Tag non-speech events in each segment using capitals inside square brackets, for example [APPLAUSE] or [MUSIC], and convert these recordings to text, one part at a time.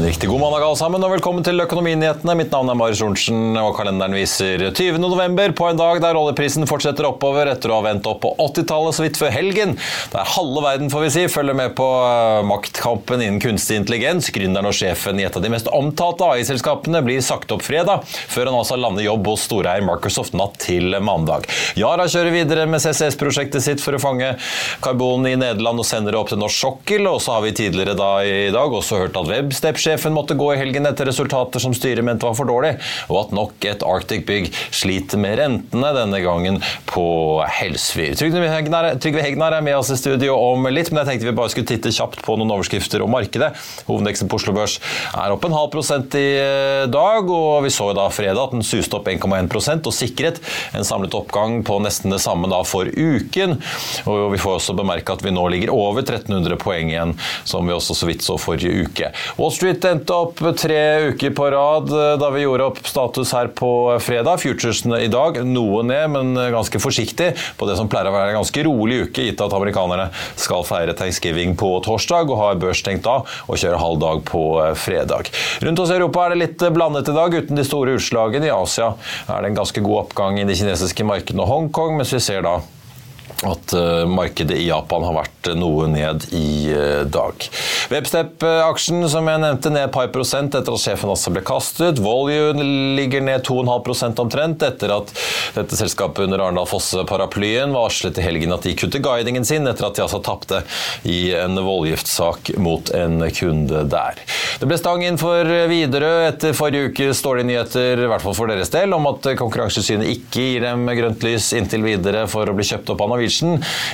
En riktig god mandag alle sammen, og velkommen til Økonominyhetene. Mitt navn er Marius Lorentzen, og kalenderen viser 20. november på en dag der oljeprisen fortsetter oppover etter å ha vendt opp på 80-tallet så vidt før helgen. Der halve verden får vi si, følger med på eh, maktkampen innen kunstig intelligens. Gründeren og sjefen i et av de mest omtalte AI-selskapene blir sagt opp fredag, før han altså lander jobb hos storeier Microsoft natt til mandag. Yara kjører videre med CCS-prosjektet sitt for å fange karbon i Nederland og sender det opp til norsk sokkel. Og så har vi tidligere da i dag også hørt at Webstep-sjefen måtte gå i helgen etter resultater som styret mente var for dårlig, og at nok et Arctic-bygg sliter med rentene, denne gangen på Helsfyr. Trygve Hegnar, er med oss i studio om litt, men jeg tenkte vi bare skulle titte kjapt på noen overskrifter om markedet. Hovedveksten på Oslo Børs er opp en halv prosent i eh, dag, og vi så da fredag at den suste opp 1,1% og sikret en samlet oppgang på nesten det samme da for uken. Og vi får også bemerke at vi nå ligger over 1300 poeng igjen, som vi også så vidt så forrige uke. Wall Street endte opp tre uker på rad eh, da vi gjorde opp status her på fredag. Futuresene i dag noe ned, men ganske forsiktig på det som pleier å være en ganske rolig uke, gitt at amerikanerne skal feire thanksgiving på torsdag og har børs da og kjøre halv dag på eh, fredag. Rundt oss i Europa er det litt blandet i dag, uten de store utslagene. I Asia er det en ganske god oppgang i de kinesiske markedene og Hongkong, mens vi ser da at uh, markedet i Japan har vært noe ned i uh, dag. Webstep-aksjen som jeg nevnte ned et par prosent etter at sjefen også ble kastet. Volue ligger ned 2,5% omtrent etter at dette selskapet under Arendal Fosse-paraplyen varslet i helgen at de kutter guidingen sin etter at de altså tapte i en voldgiftsak mot en kunde der. Det ble stang inn for Widerøe etter forrige ukes dårlige nyheter, i hvert fall for deres del, om at Konkurransetilsynet ikke gir dem grønt lys inntil videre for å bli kjøpt opp av Norwegian.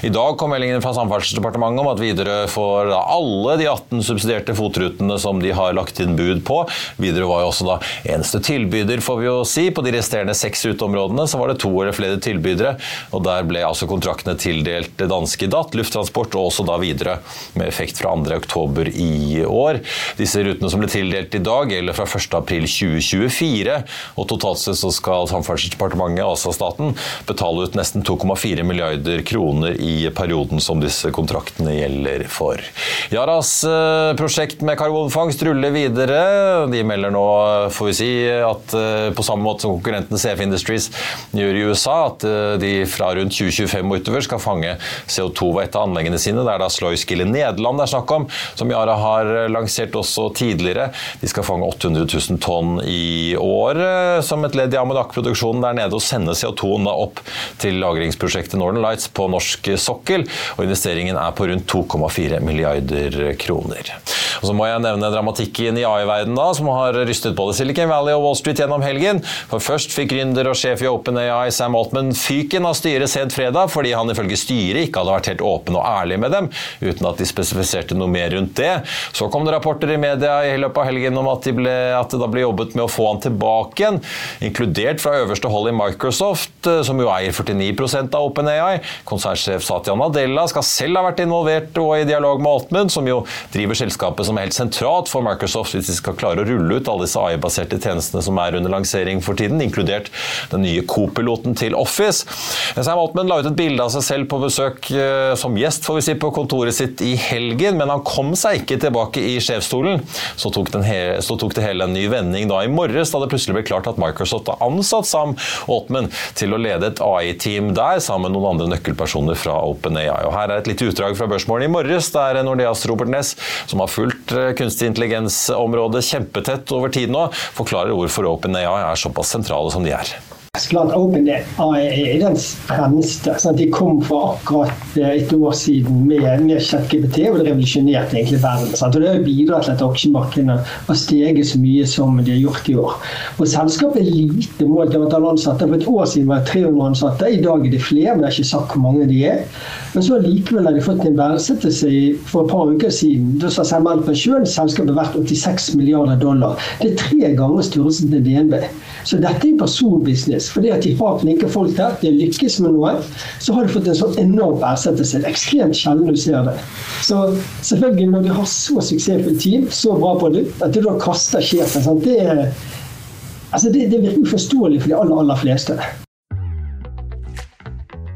I dag kom meldingen fra Samferdselsdepartementet om at Widerøe får alle de 18 subsidierte FOT-rutene som de har lagt inn bud på. Widerøe var jo også da eneste tilbyder, får vi jo si. På de resterende seks ruteområdene så var det to eller flere tilbydere, og der ble altså kontraktene tildelt danske DAT, Lufttransport og også da Widerøe, med effekt fra 2. oktober i år. Disse rutene som ble tildelt i dag, gjelder fra 1. april 2024, og totalt sett så skal Samferdselsdepartementet, altså staten, betale ut nesten 2,4 milliarder kroner i perioden som disse kontraktene gjelder for. Yaras eh, prosjekt med karbonfangst ruller videre. De melder nå, får vi si, at eh, på samme måte som konkurrenten CF Industries gjør i USA, at eh, de fra rundt 2025 og utover skal fange CO2 ved et av anleggene sine. Det er da Sluiskill i Nederland det er snakk om, som Yara har lansert også tidligere. De skal fange 800 000 tonn i år som et ledd i ammoniakkproduksjonen der nede og sende CO2-en opp til lagringsprosjektet Northern Lights på norsk sokkel. og Investeringen er på rundt 2,4 milliarder kroner. Og så må jeg nevne dramatikken i AI-verdenen da, som har rystet både Silicon Valley og Wall Street gjennom helgen. For Først fikk gründer og sjef i OpenAI Sam Altman fyken av styret sent fredag fordi han ifølge styret ikke hadde vært helt åpen og ærlig med dem, uten at de spesifiserte noe mer rundt det. Så kom det rapporter i media i løpet av helgen om at, de ble, at det da ble jobbet med å få han tilbake igjen, inkludert fra øverste hold i Microsoft, som jo eier 49% av OpenAI. Konsernsjef Satya Nadella skal selv ha vært involvert og i dialog med Altman, som jo driver selskapet som er helt sentralt for Microsoft hvis de skal klare å rulle ut alle disse AI-baserte tjenestene som er under lansering for tiden, inkludert den nye co-piloten til Office. Sam Altman la ut et bilde av seg selv på besøk eh, som gjest får vi si, på kontoret sitt i helgen, men han kom seg ikke tilbake i sjefsstolen. Så tok, så tok, det hele en ny vending da i morges, da det plutselig ble klart at Microsoft har ansatt Sam Altman til å lede et AI-team der, sammen med noen andre nøkkelpersoner fra OpenAI. Og her er et lite utdrag fra børsmålen i morges, der Nordeas Robert Ness, som har fulgt eh, kunstig intelligens-området kjempetett over tid nå, forklarer hvorfor OpenAI er såpass sentrale som de er. Klart Open er den fremste. Sant? De kom for akkurat eh, et år siden med, med ChatGPT, og det revolusjonerte egentlig verden. Sant? Og Det har bidratt til at aksjemarkedene har steget så mye som de har gjort i år. Og Selskapet er lite målt i antall ansatte. For et år siden var det 300 ansatte. I dag er det flere, men jeg har ikke sagt hvor mange de er. Men så likevel har de fått en verdsettelse for et par uker siden. Da sa Altman selv selskapet er verdt 86 milliarder dollar. Det er tre ganger størrelsen til DNB. Så dette er personbusiness faktisk. Fordi at de har flinke folk der, de lykkes med noe, så har de fått en sånn enorm verdsettelse. Er ekstremt sjelden du ser det. Så selvfølgelig, når du har så suksessfullt team, så bra produkt, at du da kaster sjefen, det, altså det, det virker uforståelig for de aller, aller fleste.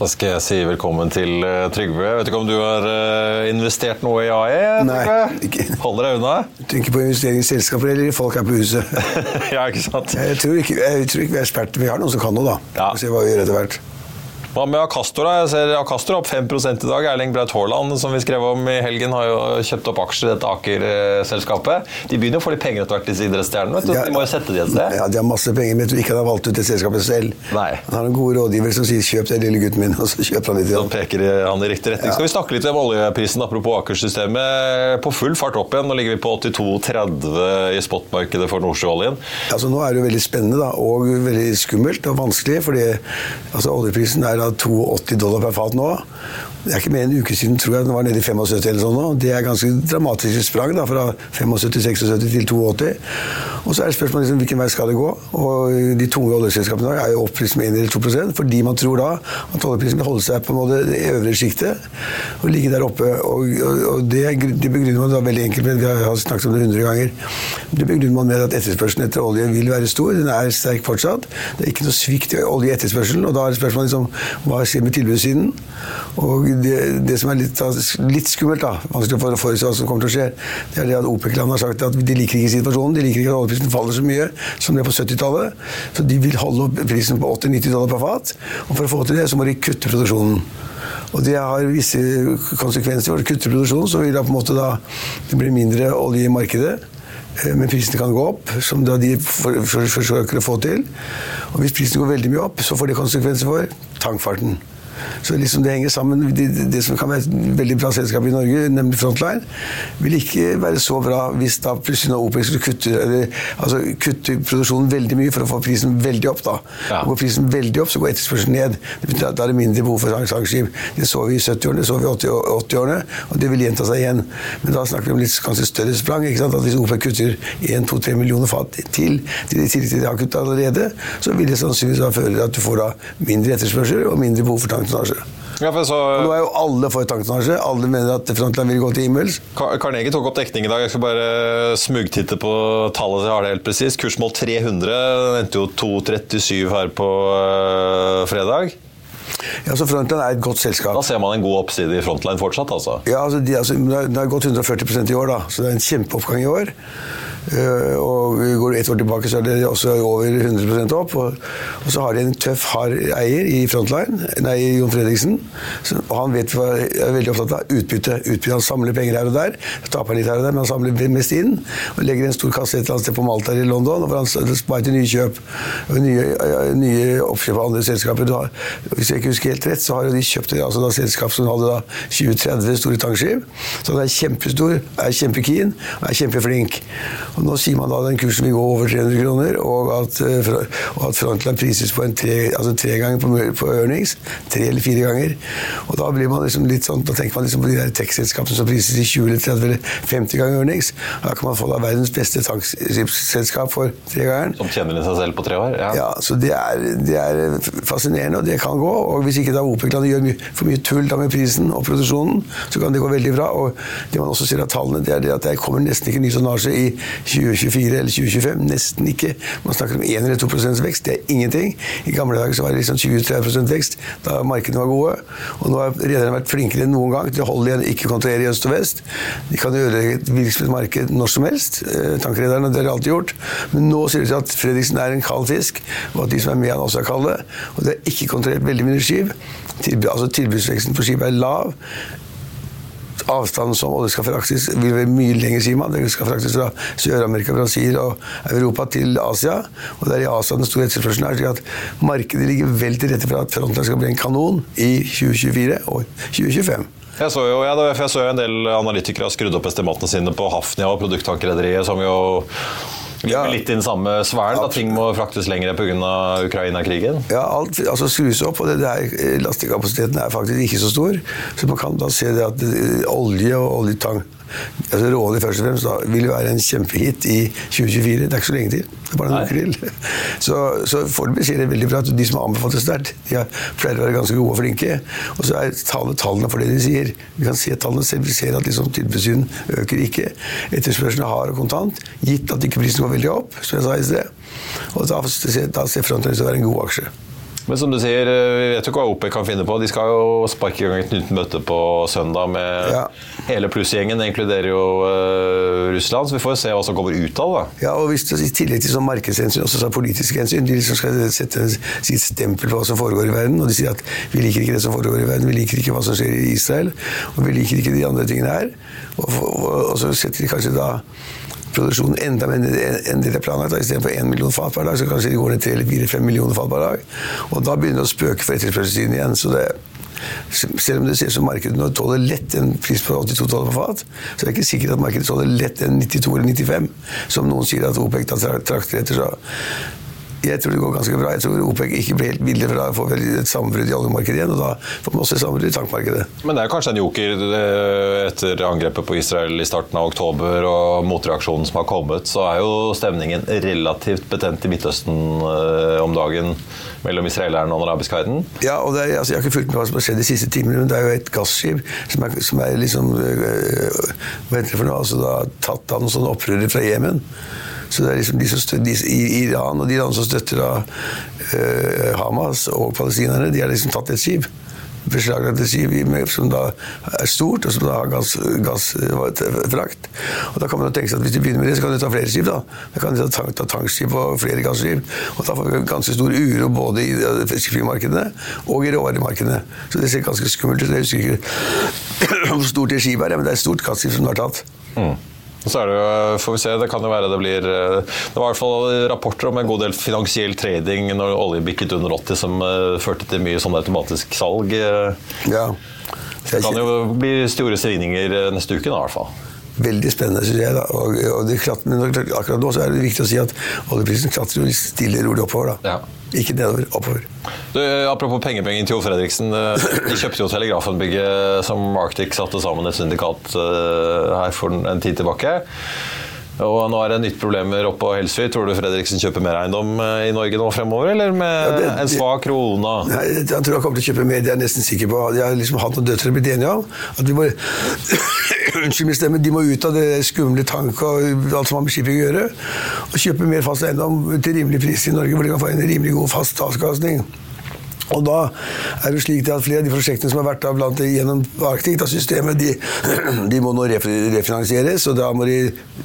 Da skal jeg si velkommen til uh, Trygve. Jeg vet ikke om du har uh, investert noe i AI? Nei, ikke. Holder deg unna? Du tenker på investeringsselskaper eller folk her på huset? [LAUGHS] ja, ikke sant? Jeg tror ikke, jeg tror ikke vi er eksperter. Vi har noen som kan noe, da. Ja. Se hva vi gjør etter hvert. Hva med Acastor? da? Jeg ser Acastor opp 5 i dag. Erling Braut Haaland, som vi skrev om i helgen, har jo kjøpt opp aksjer i dette Aker-selskapet. De begynner å få litt penger etter hvert, disse idrettsstjernene. De, de må jo sette de et sted. Ja, de har masse penger, men jeg tror ikke han har valgt ut det selskapet selv. Nei. Han har en god rådgiver som sier 'kjøp det, lille gutten min', [LAUGHS] og så kjøper han litt. Så peker han i riktig retning. Ja. Skal vi snakke litt om oljeprisen, apropos Aker-systemet. På full fart opp igjen. Nå ligger vi på 82,30 i spotmarkedet for nordsjøoljen. Altså, nå er det jo veldig spennende da, og veldig skummelt og vanskelig, fordi altså, oljeprisen er da 82 dollar per fat nå. Det er ikke mer enn en uke siden tror jeg den var nede i 75 eller sånn nå. Det er ganske dramatisk sprang da, fra 75-76 til 82. Og så er det spørsmålet liksom, hvilken vei skal det gå. Og De tunge oljeselskapene er jo opp liksom 1 eller 2% fordi man tror da at oljeprisen vil holde seg på en måte det øvre sjiktet og ligge der oppe. Og, og, og det, det, begrunner man da veldig enkelt med, vi har snakket om det 100 ganger, det begrunner man med at etterspørselen etter olje vil være stor. Den er sterk fortsatt. Det er ikke noe svikt i oljeetterspørselen. Og da er spørsmålet liksom, hva skjer med tilbudssiden? Og det, det som er litt, litt skummelt, vanskelig å forutse hva som kommer til å skje, det er det at OPEC-landene har sagt at de liker ikke situasjonen. De liker ikke at oljeprisen faller så mye som det er på 70-tallet. Så de vil holde opp prisen på 80-90 dollar per fat. Og for å få til det, så må de kutte produksjonen. Og det har visse konsekvenser. For å kutte produksjonen så vil det på en måte da, det blir mindre olje i markedet. Eh, men prisene kan gå opp, som da de forsøker å få til. Og hvis prisen går veldig mye opp, så får det konsekvenser for tankfarten. Så liksom det henger sammen. Det, det, som kan være et veldig bra selskap i Norge, nemlig Frontline, vil ikke være så bra hvis da plutselig når OPEC skulle kutte, eller, altså, kutte produksjonen veldig mye for å få prisen veldig opp. da. Ja. Går prisen veldig opp, så går etterspørselen ned. Da er det mindre behov for tankskip. Det så vi i 70-årene, det så vi i 80-årene, og det vil gjenta seg igjen. Men da snakker vi om litt kanskje større sprang. ikke sant? At Hvis OPEC kutter 1-2-3 millioner fat til, til, til, til de har kuttet allerede, så vil det sannsynligvis føre til at du får da mindre etterspørsel og mindre behov for tanktonnasje. Ja, så, nå er jo alle for tanktonnasje. Alle mener at Frontline vil gå til himmels. Carnegie tok opp dekning i dag. Jeg skal bare smugtitte på tallet, jeg har det helt presist. Kursmål 300 den endte jo 2,37 her på øh, fredag. Ja, så Frontline er et godt selskap. Da ser man en god oppside i Frontline fortsatt? altså? Ja, altså, de, altså, Det har gått 140% i år, da, så det er en kjempeoppgang i år. Eh, og går ett år tilbake, så er det også over 100 opp. Og, så har de en tøff, hard eier i Frontline, nei, Jon Fredriksen. og han vet, er veldig opptatt av utbytte. utbytte. Han samler penger her og der. Taper litt her og der, men han samler mest inn. Og legger en stor kasse et eller annet sted på Malta i London, hvor han sparer til nye kjøp. Nye, nye oppkjøp av andre selskaper. Har, hvis jeg ikke husker helt rett, så har de kjøpt altså da, selskap som hadde da 20-30 store tankskip. Så han er kjempestor, er kjempekeen er kjempeflink. Og nå sier man da den kursen vil gå over 300 kroner, og at, eh, og at Frontline prises på en tre, altså tre ganger på, på earnings. Tre eller fire ganger. Og da blir man liksom litt sånn, da tenker man liksom på de der tech-selskapene som prises i 20 eller 30 eller 50 ganger earnings. Da kan man få da verdens beste tankskipsselskap for tre ganger. Som tjener seg selv på tre år? Ja, ja så det er, det er, fascinerende, og det kan gå. Og hvis ikke da OPEC-landet gjør my for mye tull da med prisen og produksjonen, så kan det gå veldig bra. Og det man også ser av tallene, det er det at det kommer nesten ikke ny tonnasje i 2024 eller 2025. Nesten ikke. Man snakker om 1 eller 2 vekst. Det er ingenting. I gamle dager så var det liksom 20-30 vekst da markedene var gode. Og nå har rederne vært flinkere enn noen gang til å holde igjen, ikke kontrollere i øst og vest. De kan ødelegge et virksomhetsmarked når som helst. Eh, tankrederne, det har de alltid gjort. Men nå ser det ut at Fredriksen er en kald fisk, og at de som er med han også er kalde. Og det er ikke kontrollert veldig mye skip. Altså Tilbudsveksten på skipet er lav avstanden som olje skal fraktes, vil være mye lenger, sier man. Det skal fraktes fra Sør-Amerika, Brasil og Europa til Asia. Og det er i Asia den store etterspørselen er. slik at markedet ligger vel til rette for at Frontline skal bli en kanon i 2024 og 2025. Jeg så jo, ja, jeg så jo en del analytikere har skrudd opp estimatene sine på Hafnia og produkttankrederiet, som jo ja. Litt i den samme sfæren, at ting må fraktes lenger pga. Ukraina-krigen? Ja, alt altså, skrus opp, og det der, lastekapasiteten er faktisk ikke så stor. Så man kan da se det at eh, olje og oljetank altså Råolje først og fremst da, vil være en kjempehit i 2024. Det er ikke så lenge til. Det er bare en uke til. Så, så foreløpig ser det veldig bra ut. De som har anbefalt det sterkt, de pleier å være ganske gode og flinke. Og så er tallene, tallene for det de sier. Vi kan se tallene selv. Vi ser at liksom, tilbudssiden øker ikke. Etterspørselen er hard og kontant, gitt at ikke prisen går veldig opp, som jeg sa i sted. Og da, da ser Frontline ut til å være en god aksje. Men som du sier, vi vet jo ikke hva OPEC kan finne på. De skal jo sparke i gang et nytt møte på søndag med ja. hele plussgjengen. Det inkluderer jo uh, Russland, så vi får se hva som kommer ut av det. Ja, og hvis det, I tillegg til sånn markedshensyn også så politiske hensyn. De liksom skal sette sitt stempel på hva som foregår i verden. Og de sier at vi liker ikke det som foregår i verden, vi liker ikke hva som skjer i Israel. Og vi liker ikke de andre tingene her. Og, og, og så setter de kanskje da produksjonen enda mer enn det er planlagt. Istedenfor 1 million fat per dag, så kanskje det går ned 3-4-5 millioner fat per dag. Og da begynner det å spøke for etterspørselssiden igjen. så det selv om det ser ut som markedet nå tåler lett en pris på 82 dollar på fat, så er det ikke sikkert at markedet tåler lett en 92 eller 95, som noen sier at OPEC da trakter etter. Så jeg tror det går ganske bra. Jeg tror OPEC ikke blir helt billig, for da får vi et sammenbrudd i oljemarkedet igjen. Og da får vi også et sammenbrudd i tankmarkedet. Men det er kanskje en joker etter angrepet på Israel i starten av oktober og motreaksjonen som har kommet, så er jo stemningen relativt betent i Midtøsten eh, om dagen mellom israelerne og den arabiske verden? Ja, og er, altså, Jeg har ikke fulgt med hva som har skjedd de siste timene, men det er jo et gasskip som er, som er liksom øh, Hva heter det for noe? altså da Tatt av noen sånne opprørere fra Jemen. Så det er liksom de som støtter, i Iran og de landene som støtter da, uh, Hamas og palestinerne, de har liksom tatt et skip. beslaglagte skip i- som da er stort, og som da har gass, gassfrakt. og da kan man jo tenke seg at Hvis de begynner med det, så kan de ta flere skip. Da Da kan de ta, ta tankskip og flere gasskip. Og da får vi ganske stor uro både i eh, fiskeflymarkedene og i råvaremarkedene. Så det ser ganske skummelt ut. Jeg husker ikke [CLEARS THROAT] hvor stort det skipet er, men det er et stort gasskip som er tatt. Og Så er det jo, får vi se, det kan jo være det blir eh, Det var i hvert fall rapporter om en god del finansiell trading når olje bikket under 80, som eh, førte til mye sånn automatisk salg. eh. Ja. Det kan jo bli store svingninger eh, neste uke, da, i hvert fall. Veldig spennende, syns jeg. Og, og det klat- men akkurat nå så er det viktig å si at oljeprisen klatrer stille rolig oppover. da. Ikke nedover, oppover. Du, apropos pengepenger til Jo Fredriksen. eh, De kjøpte jo Telegrafenbygget som Arctic satte sammen et syndikat eh, her for en tid tilbake. Og nå er det nytt problemer oppe på Helsøy. Tror du Fredriksen kjøper mer eiendom eh, i Norge nå fremover, eller med Ja, det- en svak krone? Nei, jeg tror han kommer til å kjøpe mer, det er jeg nesten sikker på. Jeg har liksom hatt noen døtre blitt enige om at de må [COUGHS] Unnskyld min stemme, de må ut av det skumle tank og alt som har med shipping å gjøre, og kjøpe mer fast eiendom til rimelig pris i Norge, hvor de kan få en rimelig god fast avkastning. Og da er det slik at flere av de prosjektene som har vært blant blant gjennom Arctic, da systemet, de, [CLEARS THROAT] de må nå refinansieres. Og da må de,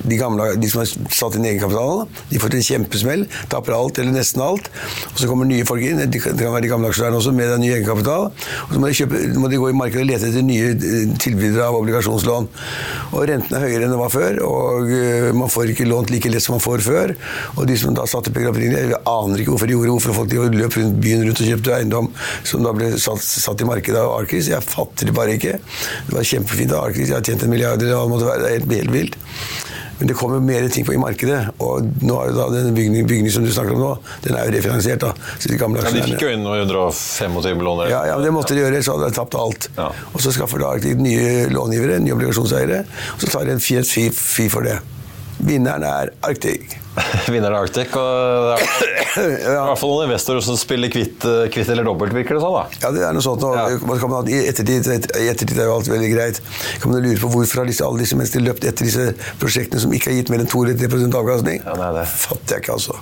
de, gamle, de som har satt inn egenkapitalen, de får til en kjempesmell. Taper alt eller nesten alt. Og så kommer nye folk inn, det kan være de gamle aksjonærene også, med den nye egenkapital. Og så må de, kjøpe, må de gå i markedet og lete etter nye eh, tilbydere av obligasjonslån. Og rentene er høyere enn det var før, og eh, man får ikke lånt like lett som man får før. Og de som da satte penger opprinnelig, aner ikke hvorfor de gjorde hvorfor folk de løp rundt byen rundt og kjøpte eiendom som da ble satt, satt i markedet av Arkis. Jeg fatter det bare ikke. Det var kjempefint av Arkis, jeg har tjent en milliard eller hva det måtte være. Det er helt, helt vilt. Men det kommer mer ting på i markedet, og nå er jo da den bygningen, bygningen som du snakker om nå, den er jo refinansiert. da. Så de gamle Ja, de fikk jo inn 125 lån. ja, ja, men det måtte de gjøre, så hadde de tapt alt. Og så skaffer da nye långivere, nye obligasjonseiere, og så tar de en fet fi, for det. Vinneren er Arctic. [LAUGHS] Vinneren er Arctic. og det er [COUGHS] i hvert fall noen investorer som spiller kvitt, eh, kvitt eller dobbelt, virker det sånn. da. Ja, det er noe sånt. Og ja. man, I ettertid, et- i ettertid er jo alt veldig greit. Kan man lure på hvorfor har alle disse menneskene løpt etter disse prosjektene som ikke har gitt mer enn 2-3 avkastning? Ja, det er det. Fatter jeg ikke, altså.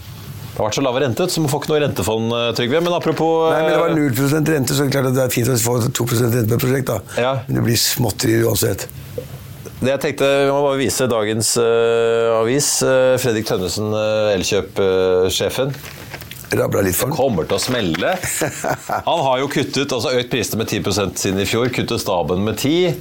Det har vært så lave rente, så man får ikke noe rentefond, eh, Trygve. Men apropos Nei, men Det var eh, 0 rente, så det er klart at det er fint å få 2 rente på et prosjekt. da. Men det blir småtteri uansett. Det jeg tenkte, Vi må bare vise dagens uh, avis. Eh, Fredrik Tønnesen, uh, Elkjøp-sjefen. Rabla litt for den. kommer til å smelle. [LAUGHS] Han har jo kuttet, altså økt prisene med 10% siden i fjor. Kuttet staben med 10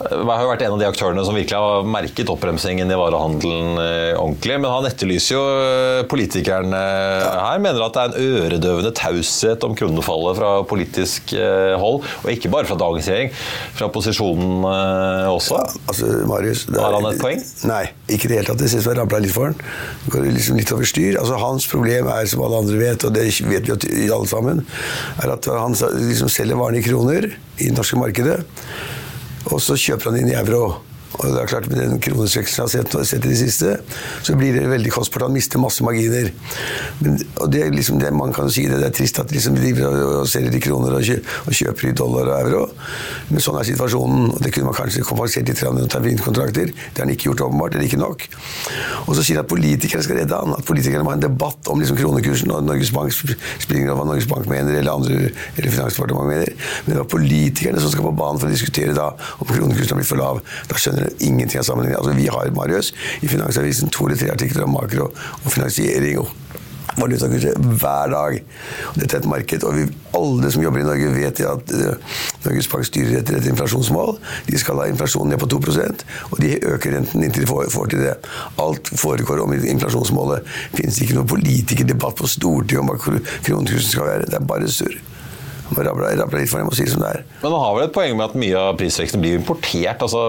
Jeg har vært en av de aktørene som virkelig har merket oppbremsingen i varehandelen eh, ordentlig. Men han etterlyser jo eh, politikerne her. Mener at det er en øredøvende taushet om kronefallet fra politisk eh, hold. Og ikke bare fra dagens regjering, fra posisjonen også. også. Altså, Marius, er- Har han et poeng? Nei, ikke i det hele tatt. Jeg syns det rabla litt for han. Det går liksom litt over styr. Altså, hans problem er, som alle andre vet, og det vet vi alle sammen, er at han liksom selger varene i kroner i det norske markedet, og så kjøper han inn i euro. Og det er klart Med den kronesveksten jeg har sett, i det siste, så blir det veldig kostbart. Han mister masse marginer. Men, og det er liksom det, Man kan jo si det, det er trist at de liksom driver og, selger i kroner og, kjø, og kjøper i dollar og euro, men sånn er situasjonen. og Det kunne man kanskje kompensert litt med terminkontrakter. Det har han ikke gjort, åpenbart. Eller ikke nok. Og så sier han at politikere skal redde han. At politikerne må ha en debatt om liksom kronekursen, og Norges Bank springer over hva Norges Bank mener, eller andre, eller Finansdepartementet mener. Men det var politikerne som skal på banen for å diskutere da om kronekursen har blitt for lav. Da skjønner de ingenting av sammenlignet. Altså, vi har, Marius, i Finansavisen to eller tre artikler om makro og finansiering. og valutakurser hver dag. Og dette er et marked, og vi, alle som jobber i Norge, vet at uh, Norges Bank styrer etter et inflasjonsmål. De skal ha inflasjonen ned på 2% og de øker renten inntil de får, får til det. Alt foregår om inflasjonsmålet. Fins ikke noen politikerdebatt på Stortinget om hva kronekursen skal være. Det er bare surr. Må rabla rabla litt for dem og si det som det er. Men han har vel et poeng med at mye av prisveksten blir importert? altså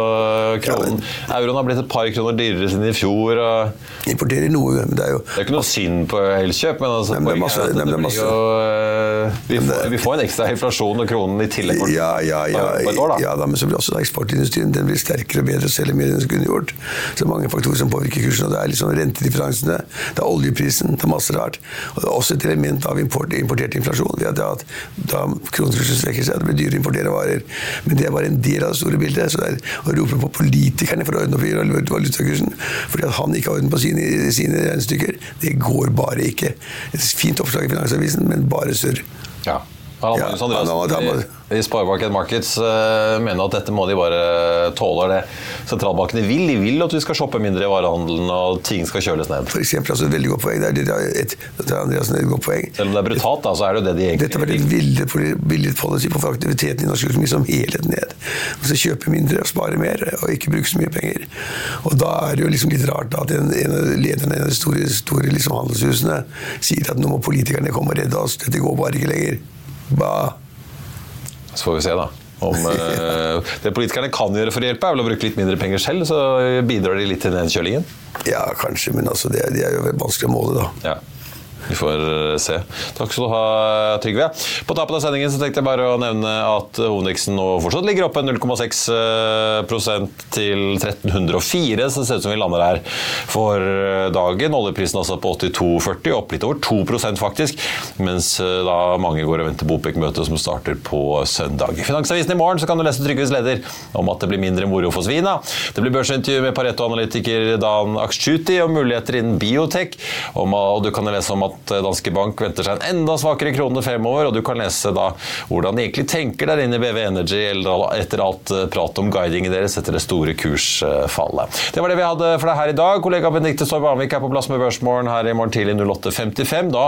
kronen, Euroen har blitt et par kroner dyrere siden i fjor. Og... Importerer noe, men det er jo Det er ikke noe synd på Elkjøp, men altså, Nei, poenget masse- er at det det blir masse- jo eh, vi, får, vi får en ekstra inflasjon og kronen i tillegg på, Ja, ja, ja, på et år, da. ja da, men så blir også eksportindustrien den blir sterkere og bedre og selger mer enn den skulle gjort. Så det er mange faktorer som påvirker kursen. og Det er liksom rentedifferansene, det er oljeprisen, det er masse rart. Og det er også et element av import, importert inflasjon. ved at Da kronekursen at det blir dyrere å importere varer. Men det er bare en del av det store bildet. så det er Å rope på politikerne for å ordne opp i valutakursen fordi at han ikke har orden på sine, sine regnestykker, det går bare ikke. Et fint oppslag i Finansavisen, men bare surr. Ja. Harald Ja, Magnus Andreassen i, i Sparebanken Markets uh, mener at dette må de bare tåle. Det sentralbankene vil. De vil at vi skal shoppe mindre i varehandelen og ting skal kjøles ned. For eksempel, altså, veldig godt poeng. Det er, et, det er et godt poeng. Selv om det er brutalt, da, så er det jo det de egentlig Dette har vært et villet poli- villet policy på å få aktiviteten i norsk økonomi som helhet ned. Altså Kjøpe mindre og spare mer, og ikke bruke så mye penger. Og Da er det jo liksom litt rart at en, en av lederne i de store, store liksom handelshusene sier at nå må politikerne komme og redde oss, dette går bare ikke lenger. Hva? Så får vi se, da. Om, [LAUGHS] eh, det politikerne kan gjøre for å hjelpe, er vel å bruke litt mindre penger selv, så bidrar de litt til nedkjølingen. Ja, kanskje, men altså, det, det er jo vanskelig å måle, da. Ja. Vi får eh, se. Takk skal du ha, Trygve. På tapet av sendingen så tenkte jeg bare å nevne at hovedindeksen nå fortsatt ligger oppe 0,6 prosent til 1304, så det ser ut som vi lander her for eh, dagen. Oljeprisen altså på 82,40, opp litt over 2 faktisk, mens eh, da mange går og venter på OPEC-møtet som starter på søndag. I Finansavisen i morgen så kan du lese Trygves leder om at det blir mindre moro for svina. Det blir børsintervju med Pareto-analytiker Dan Aksjuti om muligheter innen biotek, og du kan lese om at Danske Bank venter seg en enda svakere krone fremover, og du kan lese da hvordan de egentlig tenker der inne i BV Energy etter alt prat om guidingen deres etter det store kursfallet. Det var det vi hadde for deg her i dag. Kollega Benedikte Storm Anvik er på plass med Børsmorgen her i morgen tidlig 08.55. Da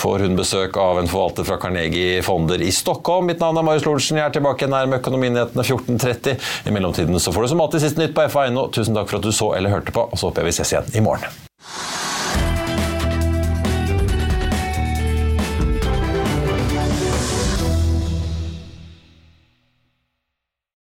får hun besøk av en forvalter fra Carnegie Fonder i Stockholm. Mitt navn er Marius Lorentzen. Jeg er tilbake nær med Økonominyhetene 14.30. I mellomtiden så får du som alltid siste nytt på FA.no. Tusen takk for at du så eller hørte på, og så håper jeg vi ses igjen i morgen.